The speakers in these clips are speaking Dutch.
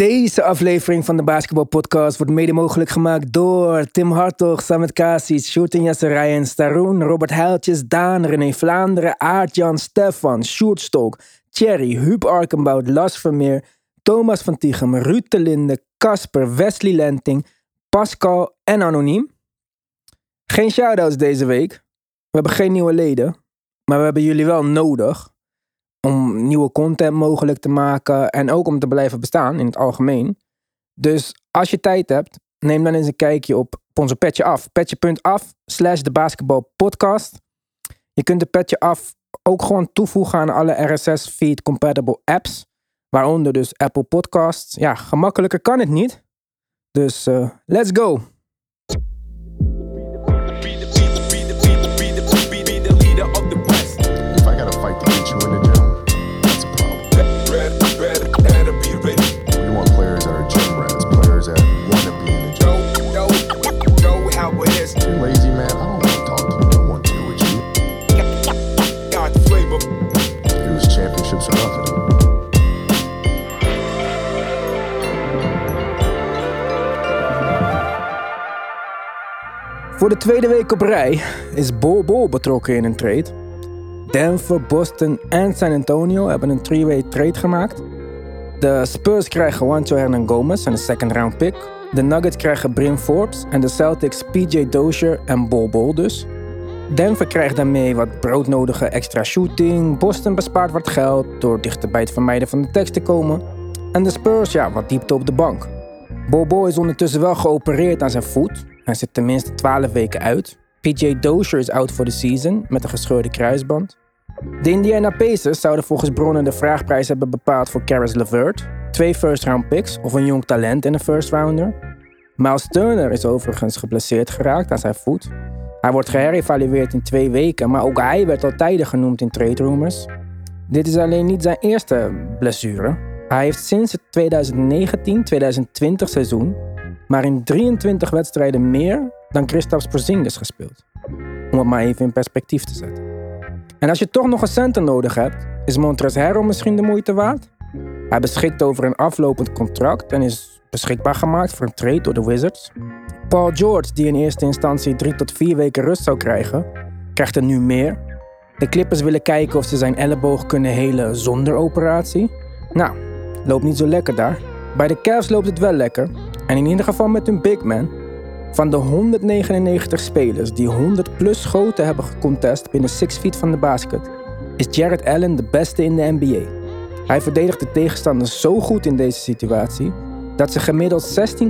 Deze aflevering van de Basketball Podcast wordt mede mogelijk gemaakt door Tim Hartog, Samet Kasic, Sjoerd en Jesse Ryan, Staroen, Robert Heiltjes, Daan, René Vlaanderen, Aart-Jan, Stefan, Sjoerd Stok, Thierry, Huub Arkenbout, Las Vermeer, Thomas van Tichem, Ruud de Linde, Casper, Wesley Lenting, Pascal en Anoniem. Geen shout-outs deze week. We hebben geen nieuwe leden, maar we hebben jullie wel nodig om nieuwe content mogelijk te maken en ook om te blijven bestaan in het algemeen. Dus als je tijd hebt, neem dan eens een kijkje op, onze Petje Af. Petje.af slash de basketbalpodcast. Je kunt de Petje Af ook gewoon toevoegen aan alle RSS feed compatible apps. Waaronder dus Apple Podcasts. Ja, gemakkelijker kan het niet. Dus uh, let's go! Tweede week op rij is Bol Bol betrokken in een trade. Denver, Boston en San Antonio hebben een three-way trade gemaakt. De Spurs krijgen Juancho Hernan Gomez en een second round pick. De Nuggets krijgen Brim Forbes en de Celtics PJ Dozier en Bol Bol dus. Denver krijgt daarmee wat broodnodige extra shooting. Boston bespaart wat geld door dichter bij het vermijden van de tekst te komen. En de Spurs, ja, wat diepte op de bank. Bobo is ondertussen wel geopereerd aan zijn voet. Zit tenminste 12 weken uit. PJ Dozier is out voor de season met een gescheurde kruisband. De Indiana Pacers zouden volgens bronnen de vraagprijs hebben bepaald voor Caris LeVert, twee first round picks of een jong talent in een first rounder. Miles Turner is overigens geblesseerd geraakt aan zijn voet. Hij wordt geherevalueerd in twee weken, maar ook hij werd al tijdig genoemd in trade rumors. Dit is alleen niet zijn eerste blessure. Hij heeft sinds het 2019-2020 seizoen maar in 23 wedstrijden meer dan Kristaps Porzingis gespeeld. Om het maar even in perspectief te zetten. En als je toch nog een center nodig hebt, is Montrezl Harrell misschien de moeite waard? Hij beschikt over een aflopend contract en is beschikbaar gemaakt voor een trade door de Wizards. Paul George, die in eerste instantie drie tot vier weken rust zou krijgen, krijgt er nu meer. De Clippers willen kijken of ze zijn elleboog kunnen helen zonder operatie. Nou, loopt niet zo lekker daar. Bij de Cavs loopt het wel lekker. En in ieder geval met hun big man. Van de 199 spelers die 100 plus schoten hebben gecontest binnen 6 feet van de basket, is Jared Allen de beste in de NBA. Hij verdedigt de tegenstanders zo goed in deze situatie dat ze gemiddeld 16,6%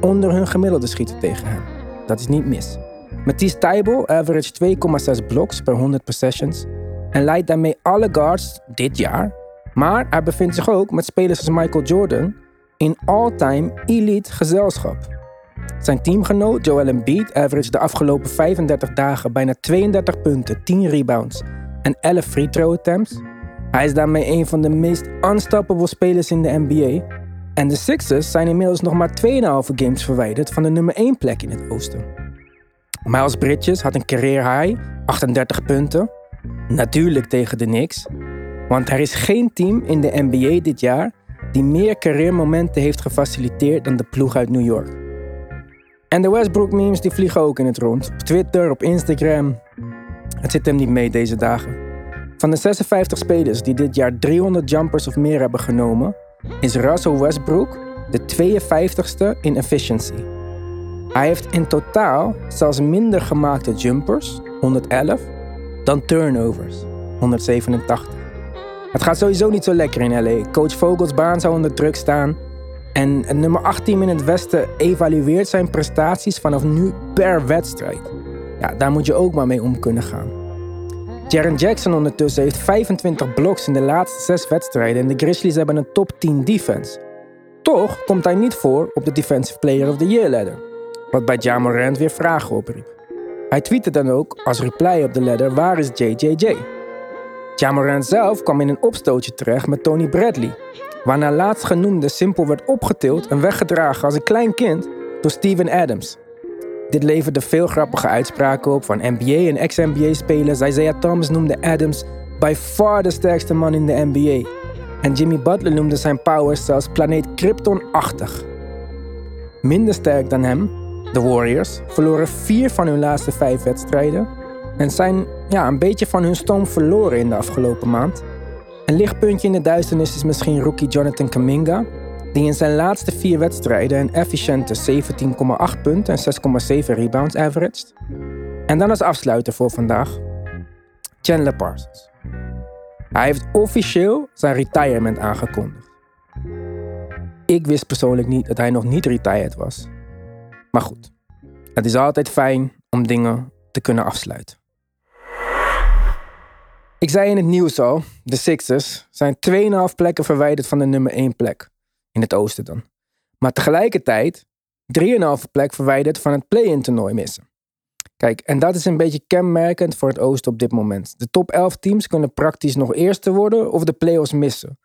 onder hun gemiddelde schieten tegen hem. Dat is niet mis. Matisse Tybal average 2,6 blocks per 100 possessions en leidt daarmee alle guards dit jaar. Maar hij bevindt zich ook met spelers als Michael Jordan in all-time elite gezelschap. Zijn teamgenoot Joel Embiid average de afgelopen 35 dagen bijna 32 punten, 10 rebounds en 11 free throw attempts. Hij is daarmee een van de meest unstoppable spelers in de NBA. En de Sixers zijn inmiddels nog maar 2,5 games verwijderd van de nummer 1 plek in het oosten. Miles Bridges had een career high, 38 punten. Natuurlijk tegen de Knicks. Want er is geen team in de NBA dit jaar die meer carrièremomenten heeft gefaciliteerd dan de ploeg uit New York. En de Westbrook memes die vliegen ook in het rond. Op Twitter, op Instagram. Het zit hem niet mee deze dagen. Van de 56 spelers die dit jaar 300 jumpers of meer hebben genomen, is Russell Westbrook de 52ste in efficiency. Hij heeft in totaal zelfs minder gemaakte jumpers, 111, dan turnovers, 187. Het gaat sowieso niet zo lekker in LA. Coach Vogels baan zou onder druk staan. En nummer 8 team in het Westen evalueert zijn prestaties vanaf nu per wedstrijd. Ja, daar moet je ook maar mee om kunnen gaan. Jaren Jackson ondertussen heeft 25 bloks in de laatste 6 wedstrijden en de Grizzlies hebben een top 10 defense. Toch komt hij niet voor op de Defensive Player of the Year ladder, wat bij Ja Morant weer vragen opriep. Hij tweette dan ook als reply op de ladder waar is JJJ? Jamoran zelf kwam in een opstootje terecht met Tony Bradley, waarna laatstgenoemde simpel werd opgetild en weggedragen als een klein kind door Steven Adams. Dit leverde veel grappige uitspraken op van NBA en ex-NBA-spelers. Isaiah Thomas noemde Adams by far de sterkste man in de NBA. En Jimmy Butler noemde zijn powers zelfs planeet Krypton-achtig. Minder sterk dan hem, de Warriors, verloren vier van hun laatste vijf wedstrijden en zijn ja, een beetje van hun stoom verloren in de afgelopen maand. Een lichtpuntje in de duisternis is misschien rookie Jonathan Kaminga, die in zijn laatste vier wedstrijden een efficiënte 17,8 punten en 6,7 rebounds averaged. En dan als afsluiter voor vandaag, Chandler Parsons. Hij heeft officieel zijn retirement aangekondigd. Ik wist persoonlijk niet dat hij nog niet retired was. Maar goed, het is altijd fijn om dingen te kunnen afsluiten. Ik zei in het nieuws al, de Sixers zijn 2,5 plekken verwijderd van de nummer 1 plek. In het oosten dan. Maar tegelijkertijd 3,5 plek verwijderd van het play-in toernooi missen. Kijk, en dat is een beetje kenmerkend voor het oosten op dit moment. De top 11 teams kunnen praktisch nog eerste worden of de play-offs missen.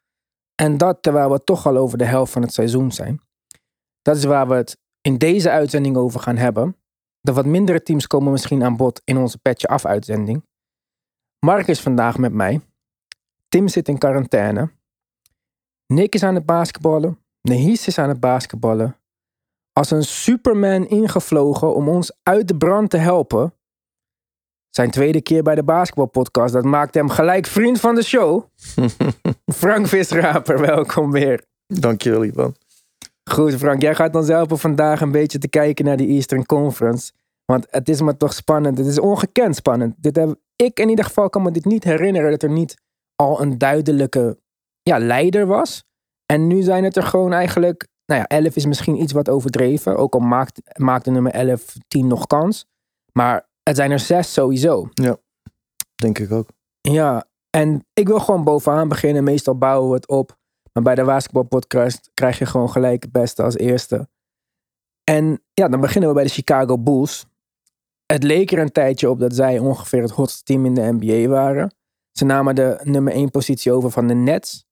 En dat terwijl we toch al over de helft van het seizoen zijn. Dat is waar we het in deze uitzending over gaan hebben. De wat mindere teams komen misschien aan bod in onze Petje Af uitzending. Mark is vandaag met mij. Tim zit in quarantaine. Nick is aan het basketballen. Nehis is aan het basketballen. Als een superman ingevlogen om ons uit de brand te helpen. Zijn tweede keer bij de basketbalpodcast, dat maakte hem gelijk vriend van de show. Frank Visraper, welkom weer. Dankjewel, Ivan. Goed, Frank, jij gaat ons helpen vandaag een beetje te kijken naar die Eastern Conference. Want het is maar toch spannend. Het is ongekend spannend. Dit heb, ik in ieder geval kan me dit niet herinneren dat er niet al een duidelijke ja, leider was. En nu zijn het er gewoon eigenlijk, nou ja, 11 is misschien iets wat overdreven. Ook al maakt, maakt de nummer 11, 10 nog kans. Maar het zijn er zes sowieso. Denk ik ook. Ja, en ik wil gewoon bovenaan beginnen. Meestal bouwen we het op. Maar bij de basketbalpodcast krijg je gewoon gelijk het beste als eerste. En ja, dan beginnen we bij de Chicago Bulls. Het leek er een tijdje op dat zij ongeveer het hotste team in de NBA waren. Ze namen de nummer 1 positie over van de Nets.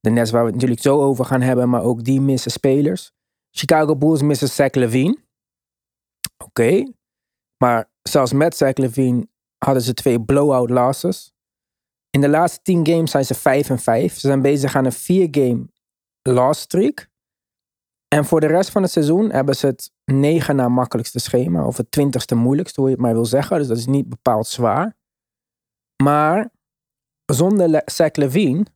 De Nets waar we het natuurlijk zo over gaan hebben, maar ook die missen spelers. Chicago Bulls missen Zach Levine. Oké. Maar zelfs met Zach Levine hadden ze twee blowout losses. In de laatste 10 games zijn ze 5 en 5. Ze zijn bezig aan een 4 game loss streak. En voor de rest van het seizoen hebben ze het 9 na makkelijkste schema. Of het 20ste moeilijkste, hoe je het maar wil zeggen. Dus dat is niet bepaald zwaar. Maar zonder Le Zach Levine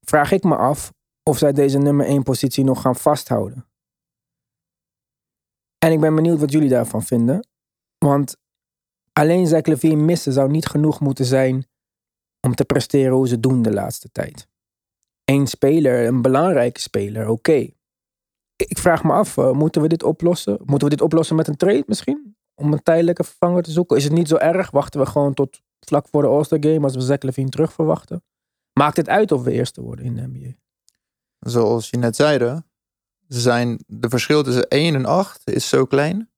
vraag ik me af of zij deze nummer 1 positie nog gaan vasthouden. En ik ben benieuwd wat jullie daarvan vinden. Want alleen Zach Levine missen zou niet genoeg moeten zijn om te presteren hoe ze doen de laatste tijd. Eén speler, een belangrijke speler, oké. Ik vraag me af, uh, moeten we dit oplossen? Moeten we dit oplossen met een trade misschien? Om een tijdelijke vervanger te zoeken? Is het niet zo erg? Wachten we gewoon tot vlak voor de All-Star Game als we Zach Levine terug verwachten? Maakt het uit of we eerste worden in de NBA? Zoals je net zeide, ze zijn, de verschil tussen 1 en 8 is zo klein.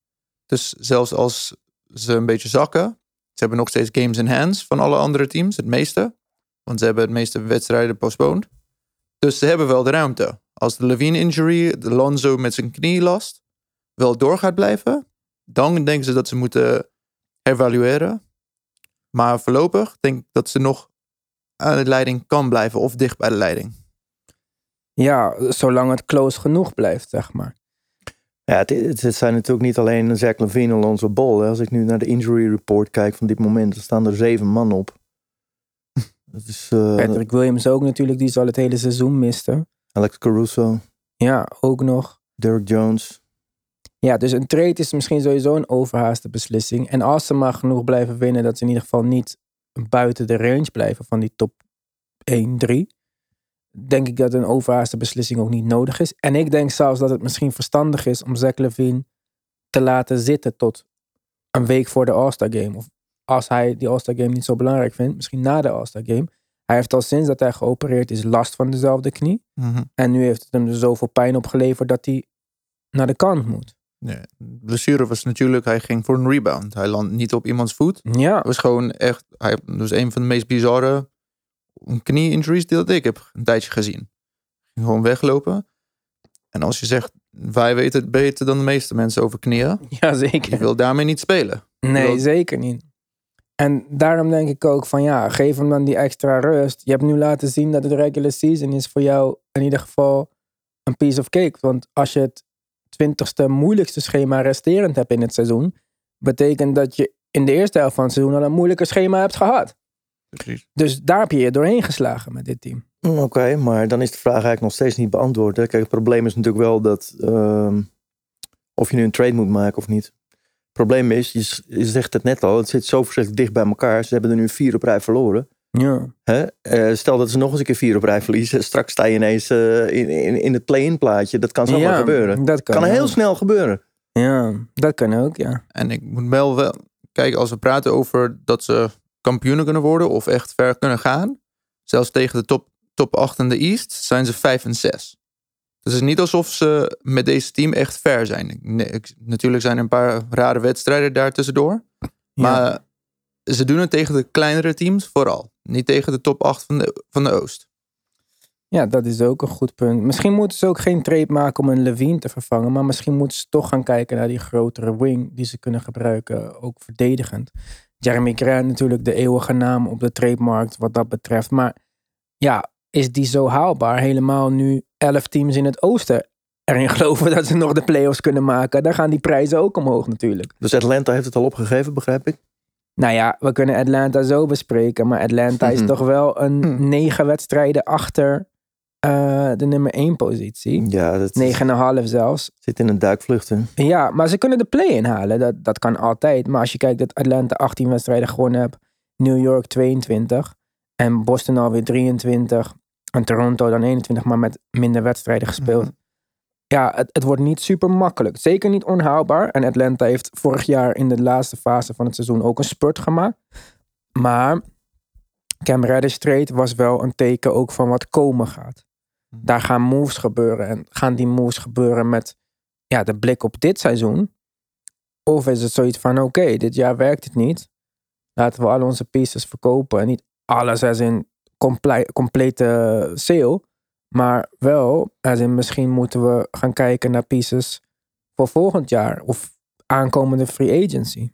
Dus zelfs als ze een beetje zakken, ze hebben nog steeds games in hands van alle andere teams, het meeste. Want ze hebben het meeste wedstrijden postponed. Dus ze hebben wel de ruimte. Als de Levine injury, de Lonzo met zijn knielast, wel door gaat blijven, dan denken ze dat ze moeten evalueren. Maar voorlopig denk ik dat ze nog aan de leiding kan blijven of dicht bij de leiding. Ja, zolang het close genoeg blijft, zeg maar. Ja, het, het, zijn natuurlijk niet alleen Zach Levine en Alonso Ball. Hè. Als ik nu naar de injury report kijk van dit moment, dan staan er zeven man op. Dat is, uh, Patrick Williams ook natuurlijk, die zal het hele seizoen misten. Alex Caruso, Ja, ook nog. Derek Jones. Ja, dus een trade is misschien sowieso een overhaaste beslissing. En als ze maar genoeg blijven winnen, dat ze in ieder geval niet buiten de range blijven van die top 1, 3. Denk ik dat een overhaaste beslissing ook niet nodig is. En ik denk zelfs dat het misschien verstandig is om Zach Levine te laten zitten tot een week voor de All-Star Game. Of als hij die All-Star Game niet zo belangrijk vindt, misschien na de All-Star Game. Hij heeft al sinds dat hij geopereerd is last van dezelfde knie. En nu heeft het hem dus zoveel pijn opgeleverd dat hij naar de kant moet. Nee, de blessure was natuurlijk, hij ging voor een rebound. Hij landde niet op iemands voet. Ja, Het was gewoon echt, hij was een van de meest bizarre knie-injuries die dat ik heb een tijdje gezien. Ging gewoon weglopen. En als je zegt, wij weten het beter dan de meeste mensen over knieën. ja Je zeker. wil daarmee niet spelen. Nee, wil- zeker niet. En daarom denk ik ook van ja, geef hem dan die extra rust. Je hebt nu laten zien dat het regular season is voor jou in ieder geval een piece of cake. Want als je het twintigste moeilijkste schema resterend hebt in het seizoen, betekent dat je in de eerste helft van het seizoen al een moeilijker schema hebt gehad. Precies. Dus daar heb je je doorheen geslagen met dit team. Mm, Oké, maar dan is de vraag eigenlijk nog steeds niet beantwoord. Hè? Kijk, het probleem is natuurlijk wel dat ehm, of je nu een trade moet maken of niet. Het probleem is, je, zegt het net al, het zit zo verschrikkelijk dicht bij elkaar. Ze hebben er nu vier op rij verloren. Ja. Hè? Eh, stel dat ze nog eens een keer vier op rij verliezen. Straks sta je ineens eh, in, in, in het play-in plaatje. Dat kan zomaar ja, gebeuren. Dat kan, kan heel ook. snel gebeuren. Ja, dat kan ook, ja. En ik moet wel wel... Kijk, als we praten over dat ze kampioenen kunnen worden of echt ver kunnen gaan. Zelfs tegen de top, top 8 in de East zijn ze 5 en 6. Dus het is niet alsof ze met deze team echt ver zijn. Nee, ik- natuurlijk zijn er een paar rare wedstrijden daar tussendoor. Maar ze doen het tegen de kleinere teams vooral. Niet tegen de top 8 van de, van de Oost. Ja, dat is ook een goed punt. Misschien moeten ze ook geen trade maken om een Levine te vervangen. Maar misschien moeten ze toch gaan kijken naar die grotere wing die ze kunnen gebruiken, ook verdedigend. Jeremy Grant natuurlijk de eeuwige naam op de trademarkt wat dat betreft. Maar ja, is die zo haalbaar? Helemaal nu elf teams in het oosten erin geloven dat ze nog de playoffs kunnen maken. Dan gaan die prijzen ook omhoog natuurlijk. Dus Atlanta heeft het al opgegeven, begrijp ik. Nou ja, we kunnen Atlanta zo bespreken. Maar Atlanta is Mhm. toch wel een Hmm. negen wedstrijden achter eh, de nummer één positie. Ja, dat Negen en een half zelfs. zit in een duikvlucht. Hè? Ja, maar ze kunnen de play inhalen. Dat, dat kan altijd. Maar als je kijkt dat Atlanta 18 wedstrijden gewonnen heeft. New York 22. En Boston alweer 23. En Toronto dan 21, maar met minder wedstrijden gespeeld. Mhm. Ja, het, het wordt niet super makkelijk. Zeker niet onhaalbaar. En Atlanta heeft vorig jaar in de laatste fase van het seizoen ook een spurt gemaakt. Maar Cam Reddish trade was wel een teken ook van wat komen gaat. Daar gaan moves gebeuren. En gaan die moves gebeuren met ja, de blik op dit seizoen? Of is het zoiets van, oké, dit jaar werkt het niet. Laten we al onze pieces verkopen. En niet alles als in comple- complete sale. Maar wel, als in misschien moeten we gaan kijken naar pieces voor volgend jaar. Of aankomende free agency.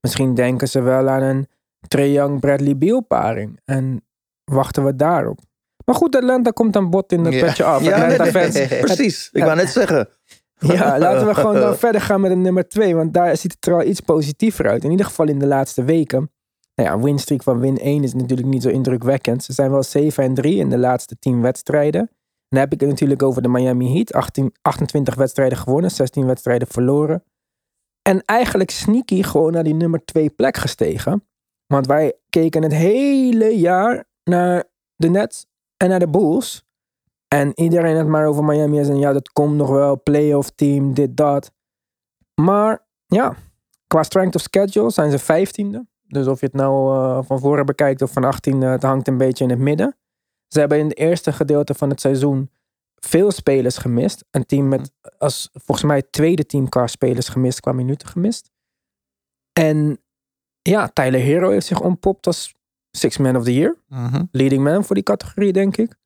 Misschien denken ze wel aan een Trae Young Bradley Beal paring. En wachten we daarop. Maar goed, Atlanta komt aan bod in het Ja. petje af. Ja, Atlanta nee, fans, precies. Ik wou net zeggen. ja, laten we gewoon dan verder gaan met een nummer 2. Want daar ziet het er al iets positiever uit. In ieder geval in de laatste weken. Nou ja, winstreak van win 1 is natuurlijk niet zo indrukwekkend. Ze zijn wel 7 en 3 in de laatste 10 wedstrijden. Dan heb ik het natuurlijk over de Miami Heat. 18, 28 wedstrijden gewonnen, 16 wedstrijden verloren. En eigenlijk sneaky gewoon naar die nummer 2 plek gestegen. Want wij keken het hele jaar naar de Nets en naar de Bulls. En iedereen had maar over Miami en ja, dat komt nog wel, playoff team, dit, dat. Maar ja, qua strength of schedule zijn ze vijftiende. Dus of je het nou eh, van voren bekijkt of van 18, het hangt een beetje in het midden. Ze hebben in het eerste gedeelte van het seizoen veel spelers gemist. Een team met als volgens mij tweede team qua spelers gemist, qua minuten gemist. En ja, Tyler Hero heeft zich ontpopt als Six Man of the Year Mhm. leading man voor die categorie, denk ik.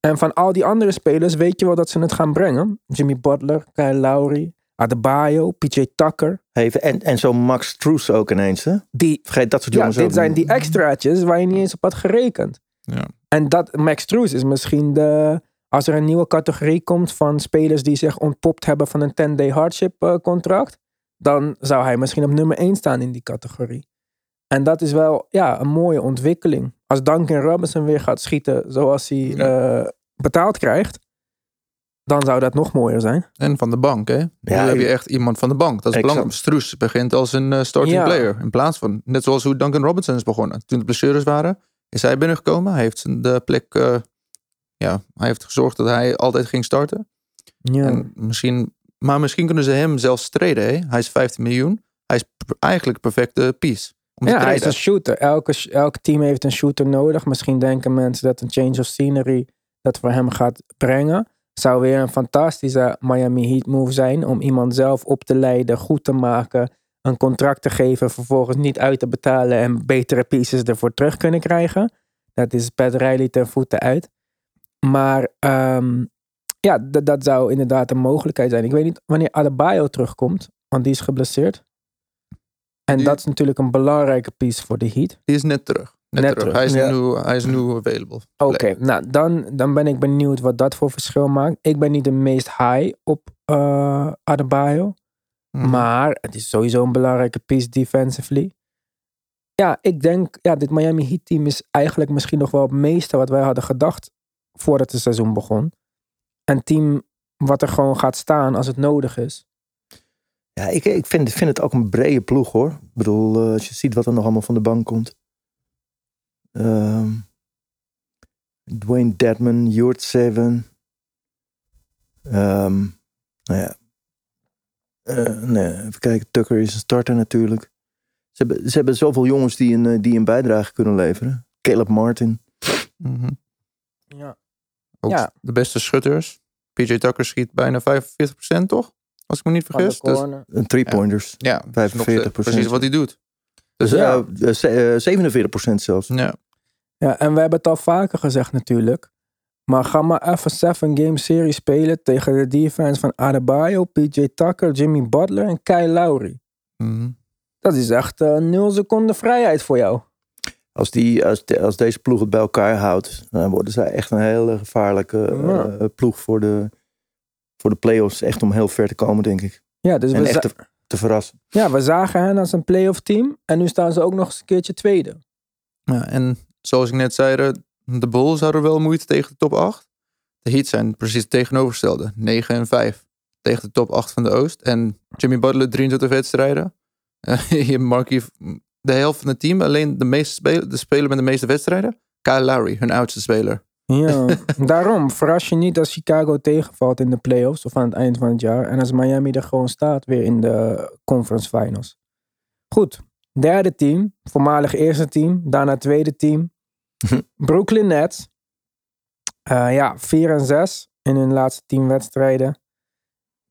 En van al die andere spelers weet je wel dat ze het gaan brengen. Jimmy Butler, Kyle Lowry, Adebayo, PJ Tucker. Heeft, en en zo Max Truss ook ineens. Hè? Die, Vergeet dat soort ja, jongens dit ook zijn die extraatjes waar je niet eens op had gerekend. Ja. En dat, Max Truss is misschien de... Als er een nieuwe categorie komt van spelers die zich ontpopt hebben van een 10-day hardship eh, contract. Dan zou hij misschien op nummer 1 staan in die categorie. En dat is wel ja, een mooie ontwikkeling. Als Duncan Robinson weer gaat schieten zoals hij Ja. eh, betaald krijgt. Dan zou dat nog mooier zijn. En van de bank, hè? Nu heb je echt iemand van de bank. Dat is Exact. belangrijk. Stroes begint als een eh, starting Ja. player. In plaats van, net zoals hoe Duncan Robinson is begonnen. Toen de blessures waren, is hij binnengekomen. Hij heeft zijn- de plek, eh, ja, hij heeft gezorgd dat hij altijd ging starten. Ja. En misschien, maar misschien kunnen ze hem zelfs treden, hè? Hij is 15 miljoen. Hij is eigenlijk perfecte piece. Om te Ja, hij is een shooter. Elke, elk team heeft een shooter nodig. Misschien denken mensen dat een change of scenery dat voor hem gaat brengen. Zou weer een fantastische Miami Heat move zijn om iemand zelf op te leiden, goed te maken, een contract te geven, vervolgens niet uit te betalen en betere pieces ervoor terug kunnen krijgen. Dat is Pat Riley ten voeten uit. Maar ehm, ja, dat zou inderdaad een mogelijkheid zijn. Ik weet niet wanneer Adebayo terugkomt, want die is geblesseerd. En Die- dat is natuurlijk een belangrijke piece voor de Heat. Die is net terug. Net, Net terug. terug, Hij, is ja. nu, hij is nu available. Oké, nou dan, dan ben ik benieuwd wat dat voor verschil maakt. Ik ben niet de meest high op eh Adebayo. Mhm. Maar het is sowieso een belangrijke piece defensively. Ja, ik denk, ja, dit Miami Heat team is eigenlijk misschien nog wel het meeste wat wij hadden gedacht voordat het seizoen begon. Een team wat er gewoon gaat staan als het nodig is. Ja, ik, ik vind, vind het ook een brede ploeg hoor. Ik bedoel, eh, als je ziet wat er nog allemaal van de bank komt. Ehm, Dwayne Dedman, Jort Seven. Ehm, nou ja. Eh, nee, even kijken, Tucker is een starter natuurlijk. Ze hebben, ze hebben zoveel jongens die een, eh, die een bijdrage kunnen leveren. Caleb Martin. Mhm. Ja. Ook Ja. de beste schutters. PJ Tucker schiet bijna 45% toch? Als ik me niet vergis. Dus, Een three-pointers. ja, dat is nog 45%. steeds precies wat hij doet. Dus ja, eh, ze- eh, 47% zelfs. Ja. Ja, en we hebben het al vaker gezegd natuurlijk. Maar ga maar even 7 game serie spelen tegen de defense van Adebayo, PJ Tucker, Jimmy Butler en Kyle Lowry. Mhm. Dat is echt eh, nul seconden vrijheid voor jou. Als, die, als, de- als deze ploeg het bij elkaar houdt, dan worden zij echt een hele gevaarlijke eh, Ja. ploeg voor de, voor de play-offs. Echt om heel ver te komen, denk ik. Ja, dus En we, echt za- te, te verrassen. ja, we zagen hen als een playoff team. En nu staan ze ook nog eens een keertje tweede. Ja, en zoals ik net zei, de Bulls hadden wel moeite tegen de top 8. De Heat zijn precies het tegenovergestelde. 9 en 5 tegen de top 8 van de Oost. En Jimmy Butler 23 wedstrijden. Eh, je Markie, de helft van het team, alleen de, meeste speler, de speler met de meeste wedstrijden. Kyle Lowry, hun oudste speler. Ja, daarom verras je niet als Chicago tegenvalt in de playoffs of aan het eind van het jaar. En als Miami er gewoon staat weer in de conference finals. Goed, derde team, voormalig eerste team, daarna tweede team. Brooklyn Nets. Eh, ja, 4 en 6 in hun laatste 10 wedstrijden.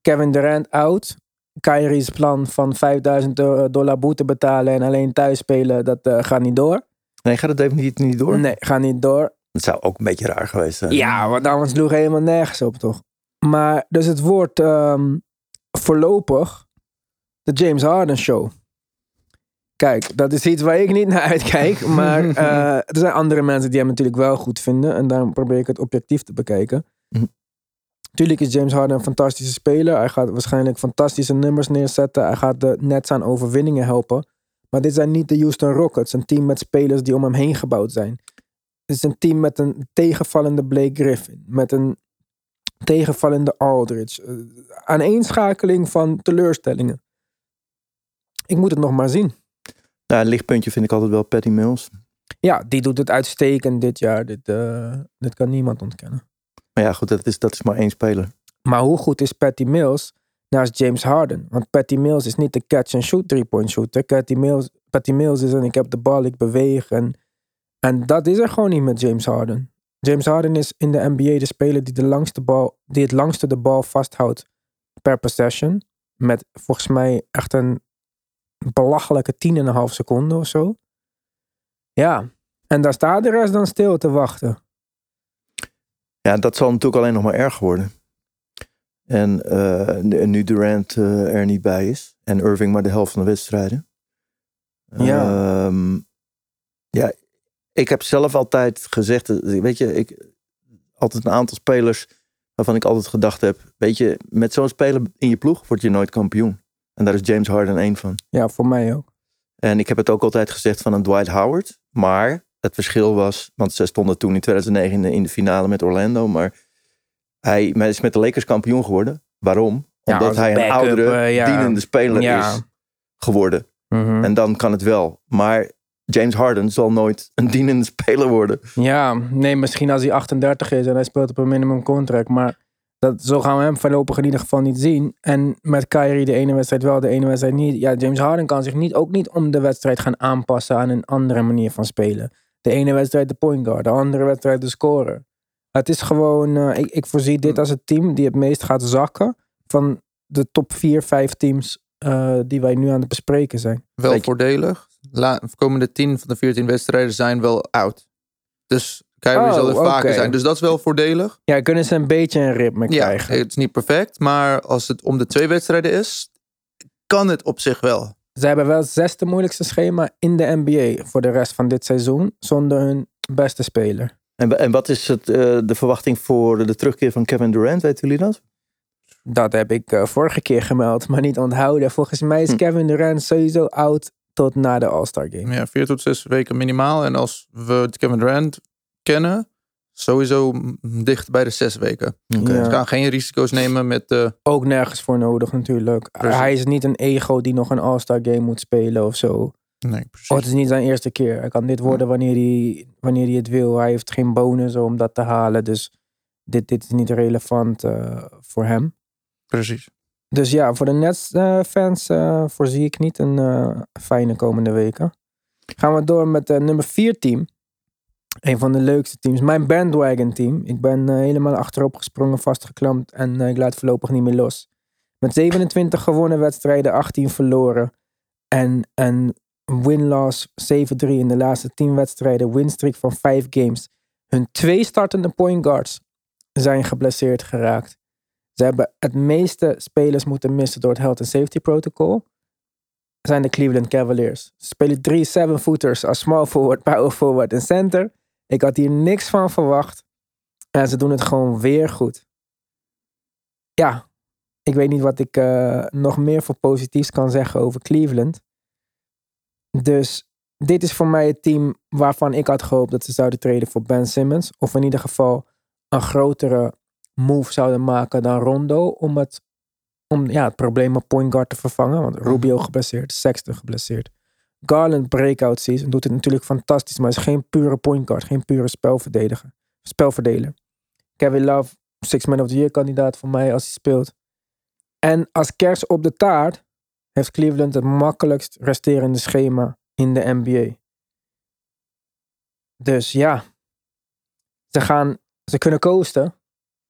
Kevin Durant out. Kyrie's plan van 5000 do- dollar boete betalen en alleen thuis spelen, dat eh, gaat niet door. Nee, gaat het definitief niet door? Nee, gaat niet door. Dat zou ook een beetje raar geweest zijn. Ja, want anders sloeg helemaal nergens op, toch? Maar dus het wordt ehm, voorlopig de James Harden Show. Kijk, dat is iets waar ik niet naar uitkijk. Maar eh, er zijn andere mensen die hem natuurlijk wel goed vinden. En daarom probeer ik het objectief te bekijken. Mhm. Tuurlijk is James Harden een fantastische speler. Hij gaat waarschijnlijk fantastische nummers neerzetten. Hij gaat de Nets aan overwinningen helpen. Maar dit zijn niet de Houston Rockets. Een team met spelers die om hem heen gebouwd zijn. Het is een team met een tegenvallende Blake Griffin. Met een tegenvallende Aldridge. Uh, aaneenschakeling van teleurstellingen. Ik moet het nog maar zien. Nou, een lichtpuntje vind ik altijd wel Patty Mills. Ja, die doet het uitstekend dit jaar. Dit, eh, dit kan niemand ontkennen. Maar ja, goed, dat is, dat is maar één speler. Maar hoe goed is Patty Mills naast James Harden? Want Patty Mills is niet de catch-and-shoot three-point shooter. Patty Mills, Patty Mills is een ik heb de bal, ik beweeg. En, en dat is er gewoon niet met James Harden. James Harden is in de NBA de speler die, de langste bal, die het langste de bal vasthoudt per possession. Met volgens mij echt een belachelijke 10,5 seconden of zo. Ja, en daar staat de rest dan stil te wachten. Ja, dat zal natuurlijk alleen nog maar erger worden. En eh, nu- Durant eh, er niet bij is. En Irving maar de helft van de wedstrijden. Ja. Ehm, ja, ik heb zelf altijd gezegd, weet je, ik altijd een aantal spelers waarvan ik altijd gedacht heb, weet je, met zo'n speler in je ploeg word je nooit kampioen. En daar is James Harden één van. Ja, voor mij ook. En ik heb het ook altijd gezegd van een Dwight Howard. Maar het verschil was, want ze stonden toen in 2009 in de, in de finale met Orlando. Maar hij is met de Lakers kampioen geworden. Waarom? Omdat hij een oudere, eh, ja. dienende speler Ja. is geworden. Mhm. En dan kan het wel. Maar James Harden zal nooit een dienende speler worden. Ja, nee, misschien als hij 38 is en hij speelt op een minimum contract. Maar dat, zo gaan we hem voorlopig in ieder geval niet zien. En met Kyrie de ene wedstrijd wel, de ene wedstrijd niet. Ja, James Harden kan zich niet, ook niet om de wedstrijd gaan aanpassen aan een andere manier van spelen. De ene wedstrijd de point guard, de andere wedstrijd de scorer. Het is gewoon, eh, ik, ik voorzie dit als het team die het meest gaat zakken van de top 4, 5 teams eh, die wij nu aan het bespreken zijn. Wel voordelig. La, de komende 10 van de 14 wedstrijden zijn wel oud. Dus Kyrie Oh, zal er vaker zijn. Dus dat is wel voordelig. Ja, kunnen ze een beetje een ritme Ja, krijgen. het is niet perfect. Maar als het om de twee wedstrijden is, kan het op zich wel. Ze hebben wel het zesde moeilijkste schema in de NBA voor de rest van dit seizoen. Zonder hun beste speler. En, en wat is het, eh, de verwachting voor de terugkeer van Kevin Durant? Weten jullie dat? Dat heb ik eh, vorige keer gemeld, maar niet onthouden. Volgens mij is Hm. Kevin Durant sowieso out tot na de All-Star Game. Ja, vier tot zes weken minimaal. En als we Kevin Durant kennen, sowieso dicht bij de zes weken. Oké. Ja. We gaan geen risico's nemen met... eh Ook nergens voor nodig natuurlijk. Precies. Hij is niet een ego die nog een All-Star Game moet spelen of zo. nee, precies. Oh, het is niet zijn eerste keer. Hij kan dit worden wanneer hij, wanneer hij het wil. Hij heeft geen bonus om dat te halen. Dus dit, dit is niet relevant eh, voor hem. precies. Dus ja, voor de Nets-fans eh, voorzie ik niet een eh, fijne komende weken. Gaan we door met nummer 4 team. Een van de leukste teams. Mijn bandwagon team. Ik ben eh, helemaal achterop gesprongen, vastgeklampt. En eh, ik laat voorlopig niet meer los. Met 27 gewonnen wedstrijden, 18 verloren. En een win-loss 7-3 in de laatste 10 wedstrijden. Winstreak van 5 games. Hun twee startende point guards zijn geblesseerd geraakt. Ze hebben het meeste spelers moeten missen door het health and safety protocol. Zijn de Cleveland Cavaliers. Ze spelen drie seven-footers als small forward, power forward en center. Ik had hier niks van verwacht. En ze doen het gewoon weer goed. Ja, ik weet niet wat ik eh, nog meer voor positiefs kan zeggen over Cleveland. Dus dit is voor mij het team waarvan ik had gehoopt dat ze zouden treden voor Ben Simmons. Of in ieder geval een grotere move zouden maken dan Rondo om het, om, ja, het probleem op point guard te vervangen. Want Rubio geblesseerd, Sexton geblesseerd. Garland breakout season doet het natuurlijk fantastisch, maar is geen pure point guard, geen pure spelverdediger, spelverdeler. Kevin Love, six man of the year kandidaat voor mij als hij speelt. En als kers op de taart heeft Cleveland het makkelijkst resterende schema in de NBA. Dus ja, ze gaan, ze kunnen coasten,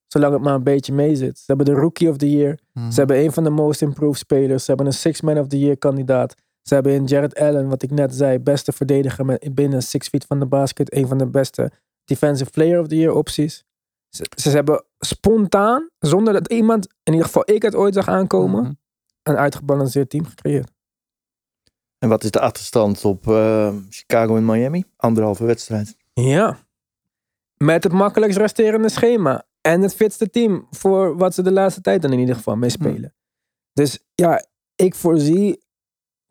zolang het maar een beetje mee zit. Ze hebben de Rookie of the Year. Mhm. Ze hebben een van de most improved spelers. Ze hebben een Six Man of the Year kandidaat. Ze hebben in Jared Allen, wat ik net zei, beste verdediger met, binnen six feet van de basket. Een van de beste defensive player of the year opties. Ze, ze hebben spontaan, zonder dat iemand, in ieder geval ik het ooit zag aankomen, Mhm. een uitgebalanceerd team gecreëerd. En wat is de achterstand op eh, Chicago en Miami? Anderhalve wedstrijd. Ja. Met het makkelijkst resterende schema. En het fitste team voor wat ze de laatste tijd dan in ieder geval mee spelen. Dus ja, ik voorzie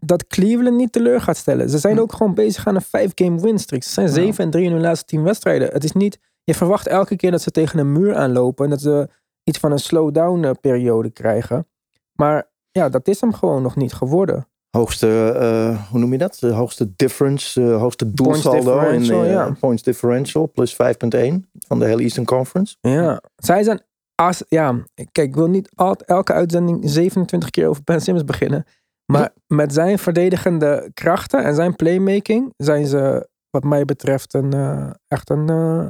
dat Cleveland niet teleur gaat stellen. Ze zijn Hm. ook gewoon bezig aan een 5-game win streak. Ze zijn Ja. 7 en 3 in hun laatste 10 wedstrijden. Het is niet, je verwacht elke keer dat ze tegen een muur aanlopen en dat ze iets van een slowdown eh, periode krijgen. Maar ja, dat is hem gewoon nog niet geworden. Hoogste, eh, hoe noem je dat? De hoogste difference, eh, hoogste doelsaldo in differential, eh, ja. points differential. Plus 5.1 van de hele Eastern Conference. Ja, zij zijn. Als, ja, kijk, ik wil niet altijd elke uitzending 27 keer over Ben Simmons beginnen. Maar met zijn verdedigende krachten en zijn playmaking zijn ze, wat mij betreft, een, eh, echt een eh,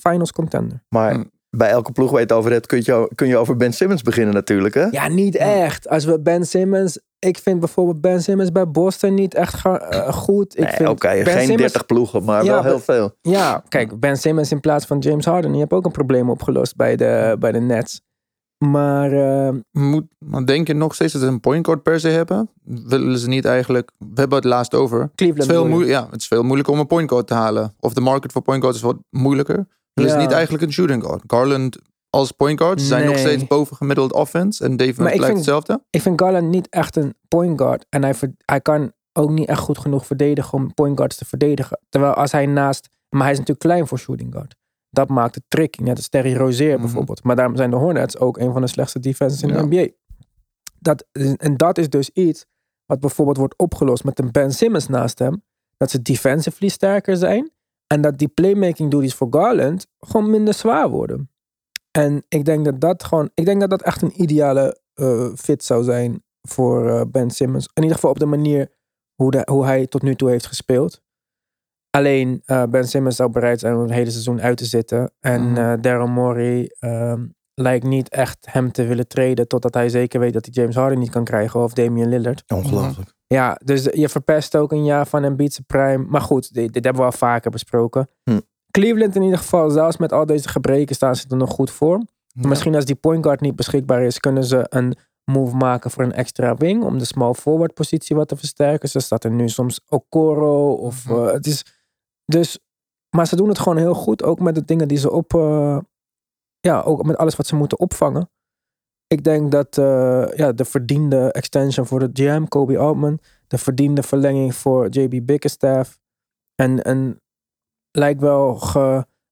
finals contender. Maar Hm. bij elke ploeg waar je het over hebt, kun je, kun je over Ben Simmons beginnen natuurlijk. Hè? Ja, niet echt. Als we Ben Simmons. Ik vind bijvoorbeeld Ben Simmons bij Boston niet echt ga- eh, goed. Ik Nee, vind Oké, Ben geen Simmons- 30 ploegen, maar Ja, wel heel veel. Ja, kijk, Ben Simmons in plaats van James Harden. Je hebt ook een probleem opgelost bij de, bij de Nets. Maar eh, Moet, denk je nog steeds dat ze een point guard per se hebben? Willen ze niet eigenlijk... We hebben het laatst over. Het is, Cleveland. veel ja, het is veel moeilijker om een point guard te halen. Of de market voor point guard is wat moeilijker. Willen ze Ja. niet eigenlijk een shooting guard? Garland als point guard ze zijn nog steeds boven gemiddeld offense. En blijft vind- hetzelfde. Ik vind Garland niet echt een point guard. En hij kan ook niet echt goed genoeg verdedigen om point guards te verdedigen. Terwijl als hij naast... Maar hij is natuurlijk klein voor shooting guard. Dat maakt het tricky. Net als Terry Rozier Mhm. bijvoorbeeld. Maar daarom zijn de Hornets ook een van de slechtste defenses in Ja. de NBA. Dat, en dat is dus iets wat bijvoorbeeld wordt opgelost met een Ben Simmons naast hem. Dat ze defensively sterker zijn. En dat die playmaking duties voor Garland gewoon minder zwaar worden. En ik denk dat dat gewoon... Ik denk dat dat echt een ideale eh, fit zou zijn voor eh, Ben Simmons. In ieder geval op de manier hoe, de, hoe hij tot nu toe heeft gespeeld. Alleen eh, Ben Simmons zou bereid zijn om het hele seizoen uit te zitten. En Mhm. eh Daryl Morey ehm, lijkt niet echt hem te willen treden. Totdat hij zeker weet dat hij James Harden niet kan krijgen. Of Damian Lillard. Ongelooflijk. Ja, dus je verpest ook een jaar van Embiid's prime. Maar goed, dit, dit hebben we al vaker besproken. Hm. Cleveland in ieder geval, zelfs met al deze gebreken staan ze er nog goed voor. Ja. Misschien als die point guard niet beschikbaar is, kunnen ze een move maken voor een extra wing. Om de small forward positie wat te versterken. Ze staat er nu soms Okoro. Of, Mhm. eh, het is, dus, maar ze doen het gewoon heel goed. Ook met de dingen die ze op... eh, ja, ook met alles wat ze moeten opvangen. Ik denk dat eh, ja, de verdiende extension voor de GM, Kobe Altman. De verdiende verlenging voor JB Bickerstaff. En een lijkt wel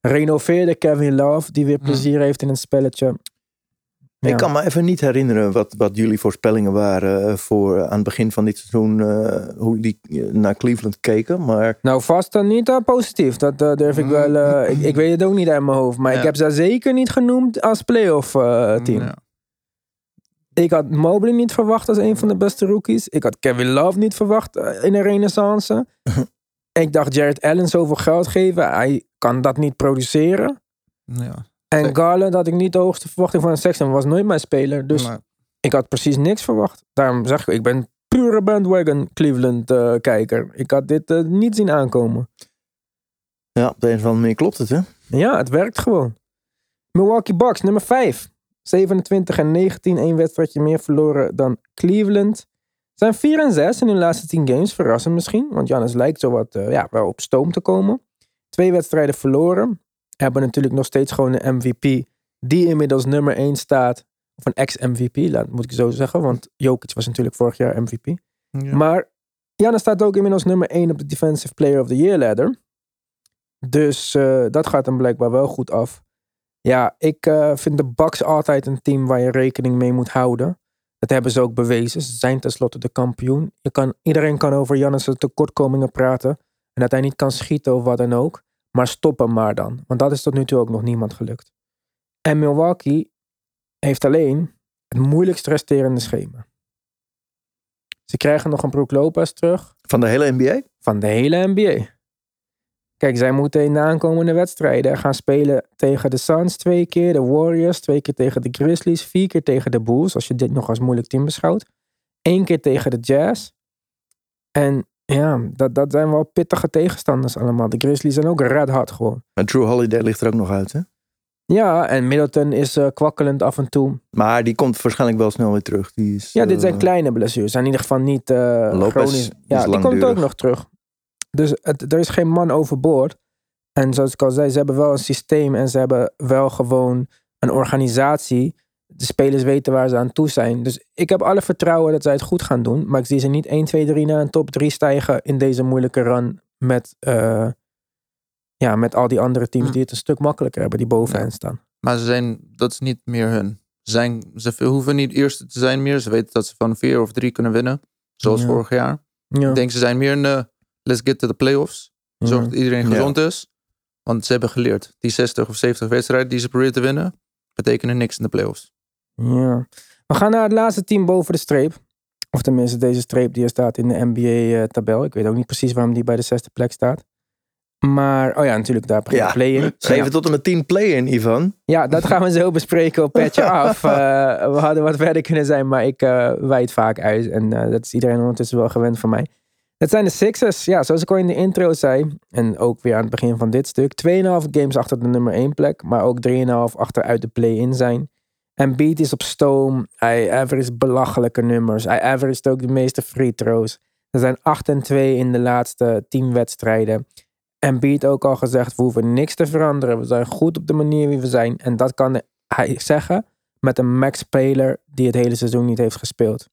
gerenoveerde Kevin Love. Die weer Hmm. plezier heeft in een spelletje. Ja. Ik kan me even niet herinneren wat, wat jullie voorspellingen waren eh, voor eh, aan het begin van dit seizoen. eh, hoe die naar Cleveland keken. Maar Nou, vast dan niet eh, positief. Dat durf ik wel. eh, ik, ik weet het ook niet uit mijn hoofd. Maar Ja. ik heb ze zeker niet genoemd als playoff eh, team. Ja. Ik had Mobley niet verwacht als een van de beste rookies. Ik had Kevin Love niet verwacht in een renaissance. ik dacht Jared Allen zoveel geld geven. Hij kan dat niet produceren. Ja. En. Garland had ik niet de hoogste verwachting van een Sexton. Was nooit mijn speler. Dus ik had precies niks verwacht. Daarom zeg ik, ik ben pure bandwagon Cleveland eh, kijker. Ik had dit eh, niet zien aankomen. ja, op de een of andere manier klopt het, hè? Ja, het werkt gewoon. Milwaukee Bucks, nummer 5. 27 en 19, één wedstrijdje meer verloren dan Cleveland. Zijn 4 en 6 in hun laatste 10 games. Verrassend misschien, want Giannis lijkt zo wat eh, ja, wel op stoom te komen. Twee wedstrijden verloren. Hebben natuurlijk nog steeds gewoon een MVP die inmiddels nummer 1 staat. Of een ex-MVP, moet ik zo zeggen. Want Jokic was natuurlijk vorig jaar MVP. Ja. Maar Giannis staat ook inmiddels nummer 1 op de Defensive Player of the Year ladder. Dus eh, dat gaat hem blijkbaar wel goed af. Ja, ik eh, vind de Bucks altijd een team waar je rekening mee moet houden. Dat hebben ze ook bewezen. Ze zijn tenslotte de kampioen. Je kan, iedereen kan over Giannis' tekortkomingen praten. En dat hij niet kan schieten of wat dan ook. Maar stop hem maar dan. Want dat is tot nu toe ook nog niemand gelukt. En Milwaukee heeft alleen het moeilijkst resterende schema. Ze krijgen nog een Brook Lopez terug Van de hele NBA? van de hele NBA. Kijk, zij moeten in de aankomende wedstrijden gaan spelen tegen de Suns twee keer, de Warriors twee keer tegen de Grizzlies, vier keer tegen de Bulls, als je dit nog als moeilijk team beschouwt. Eén keer tegen de Jazz. En ja, dat, dat zijn wel pittige tegenstanders allemaal. De Grizzlies zijn ook red hard gewoon. Maar Drew Holiday ligt er ook nog uit, hè? Ja, en Middleton is eh, kwakkelend af en toe. Maar die komt waarschijnlijk wel snel weer terug. Die is, Ja, dit zijn eh, kleine blessures. In ieder geval niet eh chronisch. is Ja, die komt ook nog terug. Dus het, er is geen man overboord. En zoals ik al zei, ze hebben wel een systeem en ze hebben wel gewoon een organisatie. De spelers weten waar ze aan toe zijn. Dus ik heb alle vertrouwen dat zij het goed gaan doen. Maar ik zie ze niet 1, 2, 3 naar een top 3 stijgen in deze moeilijke run. Met, eh, ja, met al die andere teams Hm. die het een stuk makkelijker hebben, die bovenaan Ja. staan. Maar ze zijn, dat is niet meer hun. Ze, zijn, ze hoeven niet eerste te zijn meer. Ze weten dat ze van vier of drie kunnen winnen. Zoals Ja. vorig jaar. Ja. Ik denk ze zijn meer een eh, let's get to the playoffs. Zorg Ja. dat iedereen Ja. gezond is. Want ze hebben geleerd. Die 60 of 70 wedstrijden die ze proberen te winnen. Betekenen niks in de playoffs. Ja. We gaan naar het laatste team boven de streep. Of tenminste deze streep die er staat in de NBA-tabel. Ik weet ook niet precies waarom die bij de zesde plek staat. Maar, oh ja, natuurlijk daar begint Ja, de play-in. 7 Ja. tot en met 10 play-in, Ivan. Ja, dat gaan we zo bespreken op Petje Af. Eh, we hadden wat verder kunnen zijn, maar ik eh wijd vaak uit. En eh, dat is iedereen ondertussen wel gewend van mij. Het zijn de Sixers. Ja, zoals ik al in de intro zei. En ook weer aan het begin van dit stuk. 2,5 games achter de nummer 1 plek. Maar ook 3,5 achteruit de play-in zijn. En Beat is op stoom. Hij averaged belachelijke nummers. Hij averaged ook de meeste free throws. Er zijn 8 en 2 in de laatste 10 wedstrijden. En Beat ook al gezegd, we hoeven niks te veranderen. We zijn goed op de manier wie we zijn. En dat kan hij zeggen met een max-speler die het hele seizoen niet heeft gespeeld.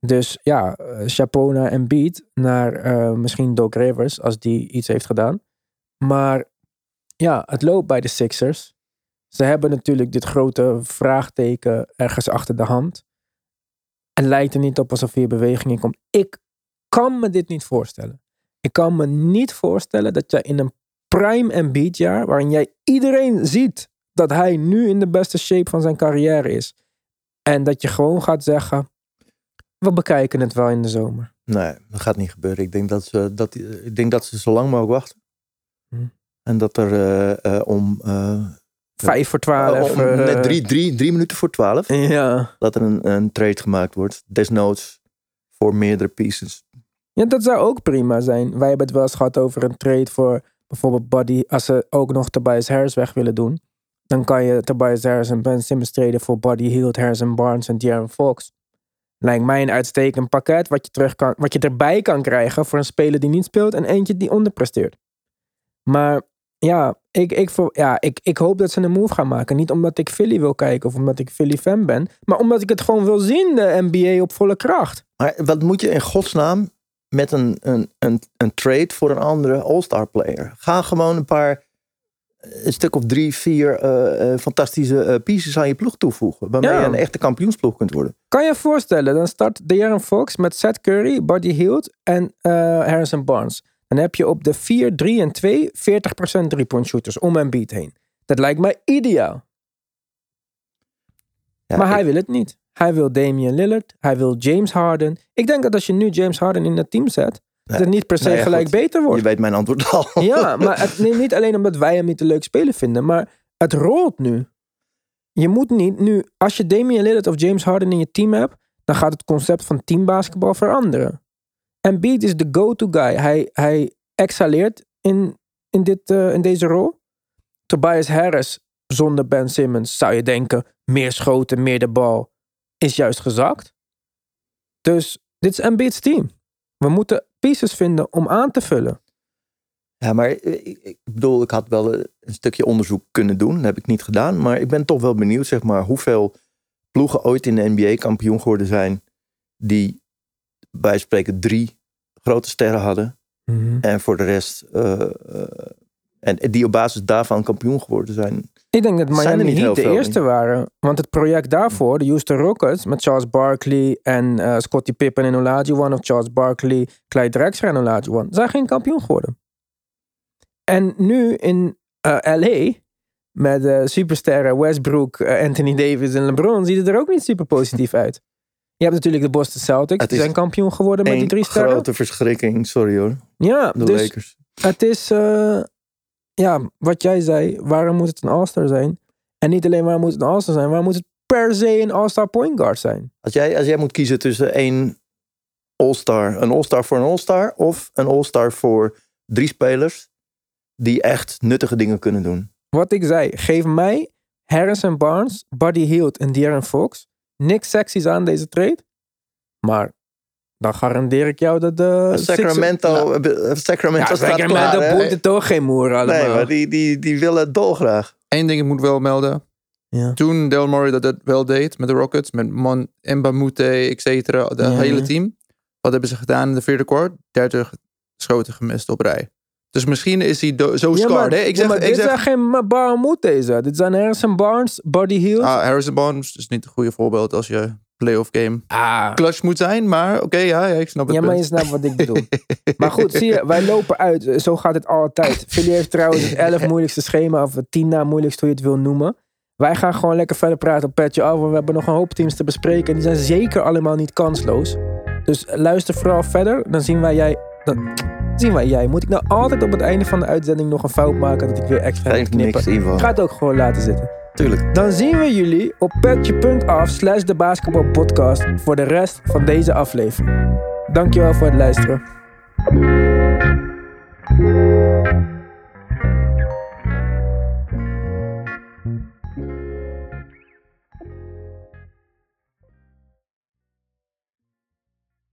Dus ja, eh, chapeau naar Embiid, naar eh, misschien Doc Rivers, als die iets heeft gedaan. Maar ja, het loopt bij de Sixers. Ze hebben natuurlijk dit grote vraagteken ergens achter de hand. Het lijkt er niet op alsof hier beweging in komt. Ik kan me dit niet voorstellen. Ik kan me niet voorstellen dat jij in een prime Embiid jaar, waarin jij iedereen ziet dat hij nu in de beste shape van zijn carrière is. En dat je gewoon gaat zeggen, we bekijken het wel in de zomer. Nee, dat gaat niet gebeuren. Ik denk dat ze, dat, ik denk dat ze zo lang mogelijk wachten. Hm. En dat er eh, eh, om, eh, Vijf voor twaalf. eh, net drie, drie, drie minuten voor twaalf, Ja. dat er een, een trade gemaakt wordt. Desnoods voor meerdere pieces. ja, dat zou ook prima zijn. Wij hebben het wel eens gehad over een trade voor bijvoorbeeld Buddy. Als ze ook nog Tobias Harris weg willen doen. Dan kan je Tobias Harris en Ben Simmons traden voor Buddy Hield, Harrison Barnes en De'Aaron Fox. Lijkt mij een uitstekend pakket wat je, terug kan, wat je erbij kan krijgen voor een speler die niet speelt en eentje die onderpresteert. Maar ja, ik, ik, ja ik, ik hoop dat ze een move gaan maken. Niet omdat ik Philly wil kijken of omdat ik Philly fan ben, maar omdat ik het gewoon wil zien, de NBA op volle kracht. Maar wat moet je in godsnaam met een, een, een, een trade voor een andere All-Star player? Ga gewoon een paar, een stuk of drie, vier eh, eh, fantastische eh, pieces aan je ploeg toevoegen. Waarmee Ja. je een echte kampioensploeg kunt worden. Kan je je voorstellen, dan start De'Aaron Fox met Seth Curry, Buddy Hield en eh, Harrison Barnes. Dan heb je op de 4, 3 en 2 40% drie-point shooters om Embiid heen. Dat lijkt mij ideaal. Ja, maar ik- hij wil het niet. Hij wil Damian Lillard. Hij wil James Harden. Ik denk dat als je nu James Harden in het team zet, dat het niet per se nou ja, gelijk goed. beter wordt. Je weet mijn antwoord al. Ja, maar het, niet alleen omdat wij hem niet een leuk speler vinden, maar het rolt nu. Je moet niet nu, als je Damian Lillard of James Harden in je team hebt, dan gaat het concept van teambasketbal veranderen. Embiid is de go-to guy. Hij, hij excelleert in, in, dit, eh, in deze rol. Tobias Harris zonder Ben Simmons zou je denken, meer schoten, meer de bal, is juist gezakt. Dus dit is Embiid's team. We moeten pieces vinden om aan te vullen. Ja, maar ik, ik bedoel, ik had wel een stukje onderzoek kunnen doen. Dat heb ik niet gedaan. Maar ik ben toch wel benieuwd, zeg maar, hoeveel ploegen ooit in de NBA kampioen geworden zijn. Die bij spreken drie grote sterren hadden. En voor de rest, eh, eh, en die op basis daarvan kampioen geworden zijn. Ik denk dat Miami niet Heat de veel eerste waren. Want het project daarvoor, de Houston Rockets, met Charles Barkley en eh Scottie Pippen en Olajuwon, of Charles Barkley, Clyde Drexler en Olajuwon, zijn geen kampioen geworden. En nu in LA, met supersterren Westbrook, Anthony Davis en LeBron, ziet het er ook niet super positief uit. Je hebt natuurlijk de Boston Celtics, Het die zijn kampioen geworden met die drie sterren. grote verschrikking, sorry hoor. Ja, De dus Lakers. het is, eh, ja, wat jij zei, waarom moet het een All-Star zijn? En niet alleen waarom moet het een All-Star zijn, waarom moet het per se een All-Star point guard zijn? Als jij, als jij moet kiezen tussen één All-Star, een All-Star voor een All-Star, of een All-Star voor drie spelers die echt nuttige dingen kunnen doen. Wat ik zei, geef mij Harrison Barnes, Buddy Hield en De'Aaron Fox. Niks seksies aan deze trade. Maar dan garandeer ik jou dat de... Sacramento, eh, Sacramento Ja, staat Sacramento klaar, hè? boeit het toch geen moer allemaal. Nee, maar die, die, die willen het dolgraag. Eén ding ik moet wel melden. Ja. Toen Del Murray dat, dat wel deed met de Rockets, met Man Mbamute, et cetera, de Ja. hele team. Wat hebben ze gedaan in de vierde kwart? 30 schoten gemist op rij. Dus misschien is hij do- zo Ja, scarred. maar, hè? Ik ja, zeg, maar ik dit zeg zijn geen Bahamut deze. Dit zijn Harrison Barnes, Buddy Hield. ah, Harrison Barnes is niet een goede voorbeeld als je playoff game Ah, clutch moet zijn. Maar oké, ja, ja, ik snap het Ja, maar je snapt wat ik bedoel. maar goed, zie je, wij lopen uit. Zo gaat het altijd. Philly heeft trouwens het 11 moeilijkste schema, of het 10 na moeilijkste, hoe je het wil noemen. Wij gaan gewoon lekker verder praten op Petje Af. want We hebben nog een hoop teams te bespreken. En die zijn zeker allemaal niet kansloos. Dus luister vooral verder. Dan zien wij jij. Dan zien wij jij. Moet ik nou altijd op het einde van de uitzending nog een fout maken dat ik weer extra moet Geen knippen? niks ga het ook gewoon laten zitten. Tuurlijk. Dan zien we jullie op petje.af slash de basketbalpodcast voor de rest van deze aflevering. Dankjewel voor het luisteren.